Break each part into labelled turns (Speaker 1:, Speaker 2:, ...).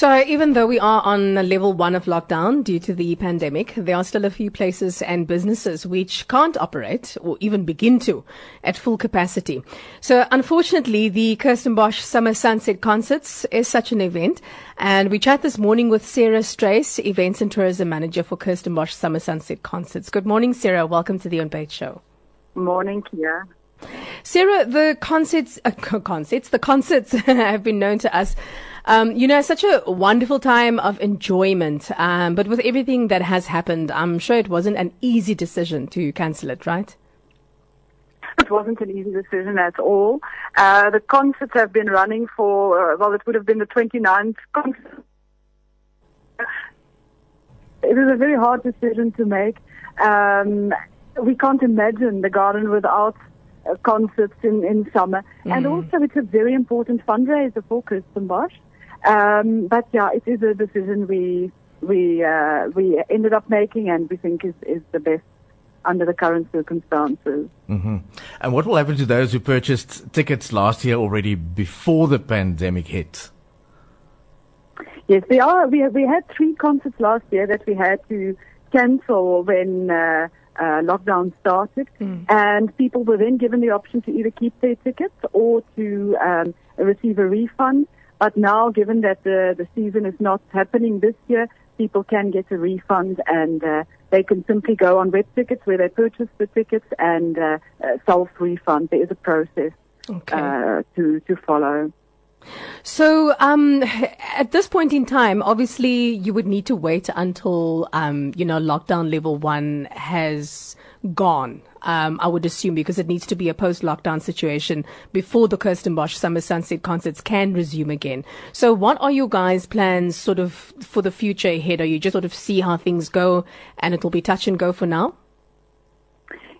Speaker 1: So even though we are on level one of lockdown due to the pandemic, there are still a few places and businesses which can't operate or even begin to at full capacity. So unfortunately, the Kirstenbosch Summer Sunset Concerts is such an event. And we chat this morning with Sarah Strace, Events and Tourism Manager for Kirstenbosch Summer Sunset Concerts. Good morning, Sarah. Welcome to the On Show.
Speaker 2: Morning, Kia.
Speaker 1: Sarah, the concerts, uh, concerts, the concerts have been known to us um, you know, such a wonderful time of enjoyment. Um, but with everything that has happened, I'm sure it wasn't an easy decision to cancel it, right?
Speaker 2: It wasn't an easy decision at all. Uh, the concerts have been running for, uh, well, it would have been the 29th concert. It was a very hard decision to make. Um, we can't imagine the garden without uh, concerts in, in summer. Mm. And also, it's a very important fundraiser for Kirstenbosch. Um, but yeah, it is a decision we we uh, we ended up making, and we think is is the best under the current circumstances.
Speaker 3: Mm-hmm. And what will happen to those who purchased tickets last year already before the pandemic hit?
Speaker 2: Yes, we are. We we had three concerts last year that we had to cancel when. Uh, uh, lockdown started, mm. and people were then given the option to either keep their tickets or to um, receive a refund. But now, given that the, the season is not happening this year, people can get a refund and uh, they can simply go on web tickets where they purchase the tickets and uh, uh, self-refund. There is a process okay. Uh, to, to follow.
Speaker 1: So, um, at this point in time, obviously, you would need to wait until, um, you know, lockdown level one has gone. Um, I would assume because it needs to be a post-lockdown situation before the Kirstenbosch Summer Sunset concerts can resume again. So, what are your guys' plans, sort of, for the future ahead? Are you just sort of see how things go, and it'll be touch and go for now?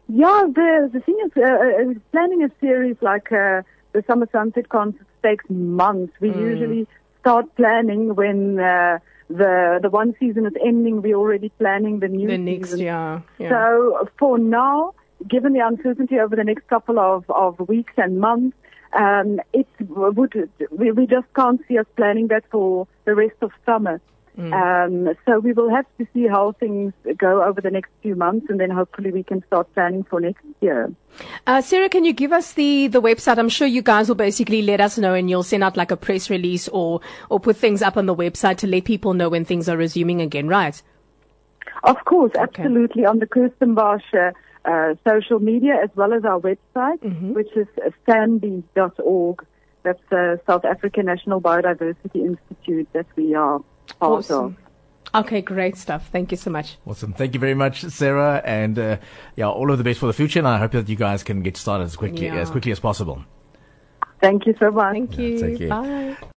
Speaker 2: Yeah, the the thing is, uh, uh planning a series like uh, the Summer Sunset concerts takes months. We mm. usually start planning when uh, the the one season is ending. We're already planning the new
Speaker 1: the
Speaker 2: season.
Speaker 1: next year. Yeah.
Speaker 2: So for now, given the uncertainty over the next couple of, of weeks and months, um, it would we, we just can't see us planning that for the rest of summer. Mm. Um, so we will have to see how things go over the next few months, and then hopefully we can start planning for next year.
Speaker 1: Uh, Sarah, can you give us the, the website? I'm sure you guys will basically let us know, and you'll send out like a press release or or put things up on the website to let people know when things are resuming again, right?
Speaker 2: Of course, absolutely. Okay. On the Kirstenbosch uh, social media as well as our website, mm-hmm. which is SANBI.org. That's uh, South African National Biodiversity Institute that we are awesome.
Speaker 1: of. Okay, great stuff. Thank you so much.
Speaker 3: Awesome. Thank you very much, Sarah. And uh, yeah, all of the best for the future. And I hope that you guys can get started as quickly yeah. as quickly as possible.
Speaker 2: Thank you so much.
Speaker 1: Thank you. Yeah, Bye.